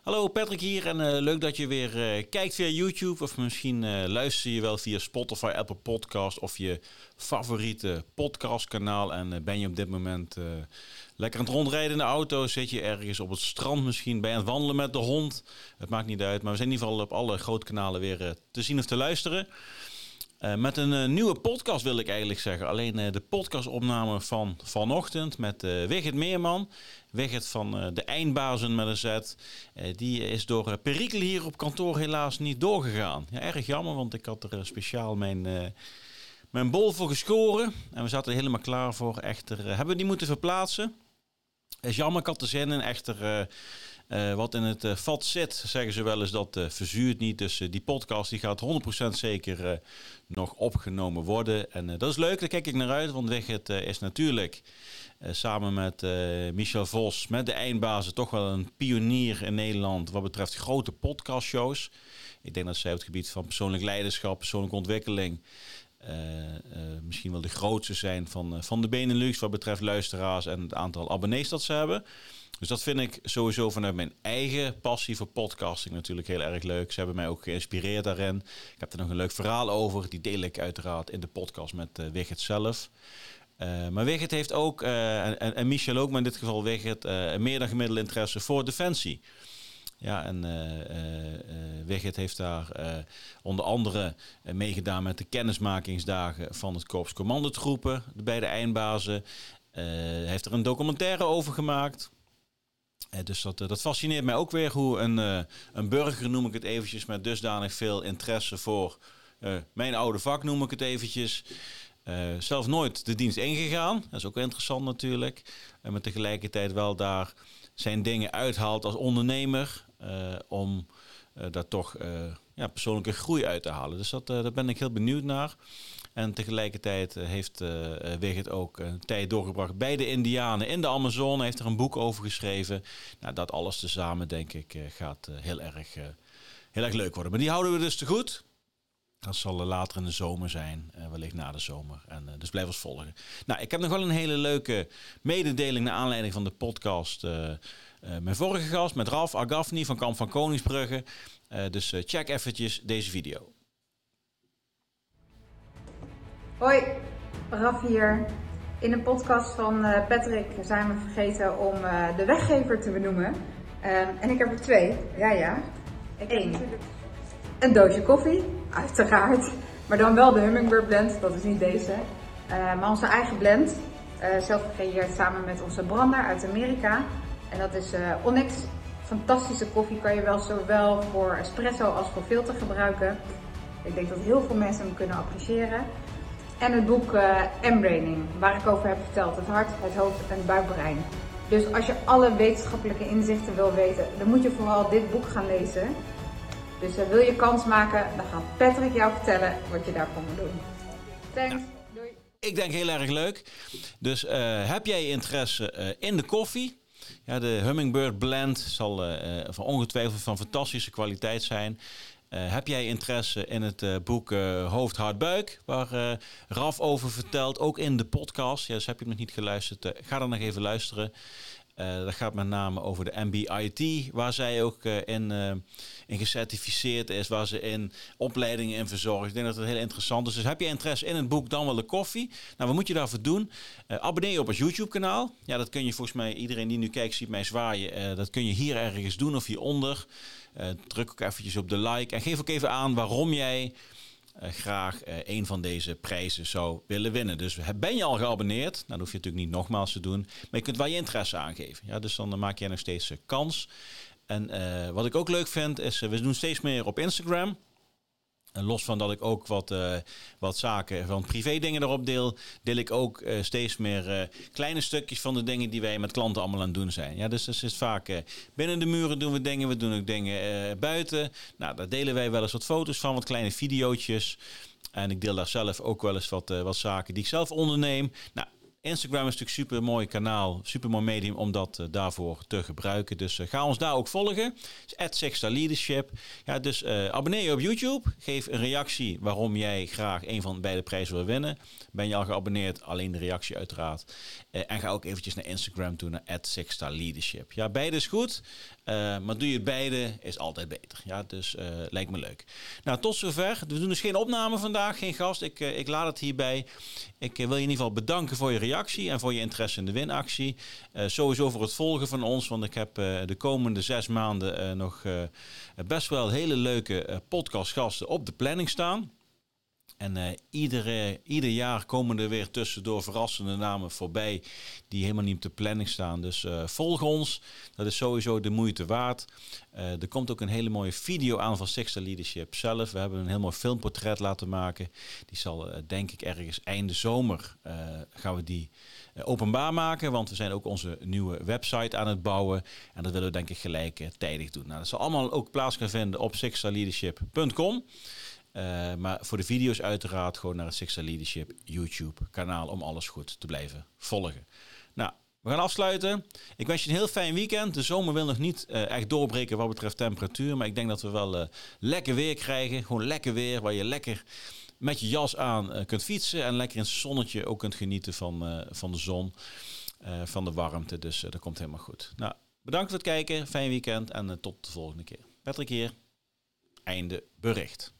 Hallo Patrick hier en uh, leuk dat je weer uh, kijkt via YouTube. Of misschien uh, luister je wel via Spotify, Apple Podcast of je favoriete podcastkanaal. En ben je op dit moment lekker aan het rondrijden in de auto, zit je ergens op het strand misschien, je aan het wandelen met de hond, het maakt niet uit, maar we zijn in ieder geval op alle grote kanalen weer te zien of te luisteren. Uh, met een uh, nieuwe podcast wil ik eigenlijk zeggen. Alleen uh, de podcastopname van vanochtend met uh, Wigert Meerman. Wigert van de Eindbazen met een Z. die is door perikel hier op kantoor helaas niet doorgegaan. Ja, erg jammer, want ik had er speciaal mijn, mijn bol voor geschoren. En we zaten er helemaal klaar voor. Echter hebben we die moeten verplaatsen. Is jammer, ik had er zin in. Echter uh, wat in het uh, vat zit, zeggen ze wel eens, dat uh, verzuurt niet. Dus die podcast die gaat 100% zeker nog opgenomen worden. En dat is leuk, daar kijk ik naar uit. Want Wigget is natuurlijk samen met Michel Vos, met de eindbazen, toch wel een pionier in Nederland wat betreft grote podcastshows. Ik denk dat zij op het gebied van persoonlijk leiderschap, persoonlijke ontwikkeling... misschien wel de grootste zijn van, van de Benelux wat betreft luisteraars en het aantal abonnees dat ze hebben. Dus dat vind ik sowieso vanuit mijn eigen passie voor podcasting natuurlijk heel erg leuk. Ze hebben mij ook geïnspireerd daarin. Ik heb er nog een leuk verhaal over. Die deel ik uiteraard in de podcast met uh, zelf. Maar Wigert heeft ook, en, en, Michel ook, maar in dit geval Wigert, meer dan gemiddelde interesse voor defensie. Ja, en uh, heeft daar onder andere meegedaan met de kennismakingsdagen van het Korps Commandotroepen, de beide eindbazen. heeft er een documentaire over gemaakt. Dus dat, dat fascineert mij ook weer hoe een, een burger, noem ik het eventjes, met dusdanig veel interesse voor mijn oude vak, noem ik het eventjes. zelf nooit de dienst ingegaan. Dat is ook interessant natuurlijk. En maar tegelijkertijd wel daar zijn dingen uithaalt als ondernemer. om daar toch ja, persoonlijke groei uit te halen. Dus dat, daar ben ik heel benieuwd naar. En tegelijkertijd eh, heeft uh, Wigert ook een tijd doorgebracht bij de Indianen in de Amazone. Heeft er een boek over geschreven. Nou, dat alles tezamen, denk ik, gaat heel, erg, heel erg leuk worden. Maar die houden we dus te goed. Dat zal later in de zomer zijn, wellicht na de zomer. En, dus blijf ons volgen. Nou, ik heb nog wel een hele leuke mededeling naar aanleiding van de podcast. mijn vorige gast met Ralf Agafni van Kamp van Koningsbrugge. dus check eventjes deze video. Hoi, Raf hier. In de podcast van uh, Patrick zijn we vergeten om uh, de weggever te benoemen. Uh, en ik heb er twee. Ja, ja. Eén. Een doosje koffie, uiteraard. Maar dan wel de Hummingbird blend, dat is niet deze. maar onze eigen blend. zelf gecreëerd samen met onze brander uit Amerika. En dat is Onyx. Fantastische koffie kan je wel zowel voor espresso als voor filter gebruiken. Ik denk dat heel veel mensen hem kunnen appreciëren. En het boek uh, M-Braining, waar ik over heb verteld. Het hart, het hoofd en het buikbrein. Dus als je alle wetenschappelijke inzichten wil weten, dan moet je vooral dit boek gaan lezen. Dus uh, wil je kans maken, dan gaat Patrick jou vertellen wat je daarvoor moet doen. Thanks. Doei. Ik denk heel erg leuk. Dus uh, heb jij interesse in de koffie? Ja, de Hummingbird Blend zal van ongetwijfeld van fantastische kwaliteit zijn. Uh, heb jij interesse in het uh, boek uh, Hoofd, Hart, Buik, waar Raf over vertelt, ook in de podcast. Ja, dus heb je nog niet geluisterd, ga dan nog even luisteren. Dat gaat met name over de MBIT, waar zij ook in, in gecertificeerd is, waar ze in opleidingen in verzorgt. Ik denk dat het heel interessant is. Dus heb je interesse in het boek, dan wel de koffie. Nou, wat moet je daarvoor doen? abonneer je op ons YouTube-kanaal. Ja, dat kun je volgens mij, iedereen die nu kijkt ziet mij zwaaien. dat kun je hier ergens doen of hieronder. Druk ook eventjes op de like en geef ook even aan waarom jij graag uh, een van deze prijzen zou willen winnen. Dus ben je al geabonneerd? Nou, dat hoef je natuurlijk niet nogmaals te doen. Maar je kunt wel je interesse aangeven. Ja, dus dan maak jij nog steeds kans. En wat ik ook leuk vind, is we doen steeds meer op Instagram. Los van dat ik ook wat, uh, wat zaken van privé dingen erop deel, deel ik ook uh, steeds meer uh, kleine stukjes van de dingen die wij met klanten allemaal aan het doen zijn. Ja, dus dat is vaak binnen de muren doen we dingen, we doen ook dingen buiten. Nou, daar delen wij wel eens wat foto's van, wat kleine videootjes. En ik deel daar zelf ook wel eens wat, wat zaken die ik zelf onderneem. Nou, Instagram is natuurlijk super mooi kanaal, super mooi medium om dat uh, daarvoor te gebruiken. Dus uh, ga ons daar ook volgen. At Leadership. Ja, dus uh, abonneer je op YouTube. Geef een reactie waarom jij graag een van beide prijzen wil winnen. Ben je al geabonneerd? Alleen de reactie uiteraard. en ga ook eventjes naar Instagram toe, naar Leadership. Ja, beide is goed. maar doe je beide, is altijd beter. Ja, dus lijkt me leuk. Nou, tot zover. We doen dus geen opname vandaag, geen gast. Ik, ik laat het hierbij. Ik wil je in ieder geval bedanken voor je reactie en voor je interesse in de winactie. Uh, sowieso voor het volgen van ons, want ik heb uh, de komende zes maanden uh, nog best wel hele leuke podcastgasten op de planning staan. En uh, iedere, ieder jaar komen er weer tussendoor verrassende namen voorbij die helemaal niet op de planning staan. Dus uh, volg ons, dat is sowieso de moeite waard. Uh, er komt ook een hele mooie video aan van Sixter Leadership zelf. We hebben een heel mooi filmportret laten maken. Die zal denk ik ergens einde zomer gaan we die openbaar maken. Want we zijn ook onze nieuwe website aan het bouwen. En dat willen we denk ik gelijk tijdig doen. Nou, dat zal allemaal ook plaats gaan vinden op sixterleadership.com. Uh, maar voor de video's uiteraard gewoon naar het Sixta Leadership YouTube kanaal om alles goed te blijven volgen. Nou, we gaan afsluiten. Ik wens je een heel fijn weekend. De zomer wil nog niet uh, echt doorbreken wat betreft temperatuur. Maar ik denk dat we wel uh, lekker weer krijgen. Gewoon lekker weer waar je lekker met je jas aan kunt fietsen. En lekker in het zonnetje ook kunt genieten van, van de zon, van de warmte. Dus dat komt helemaal goed. Nou, bedankt voor het kijken. Fijn weekend en tot de volgende keer. Patrick hier. Einde bericht.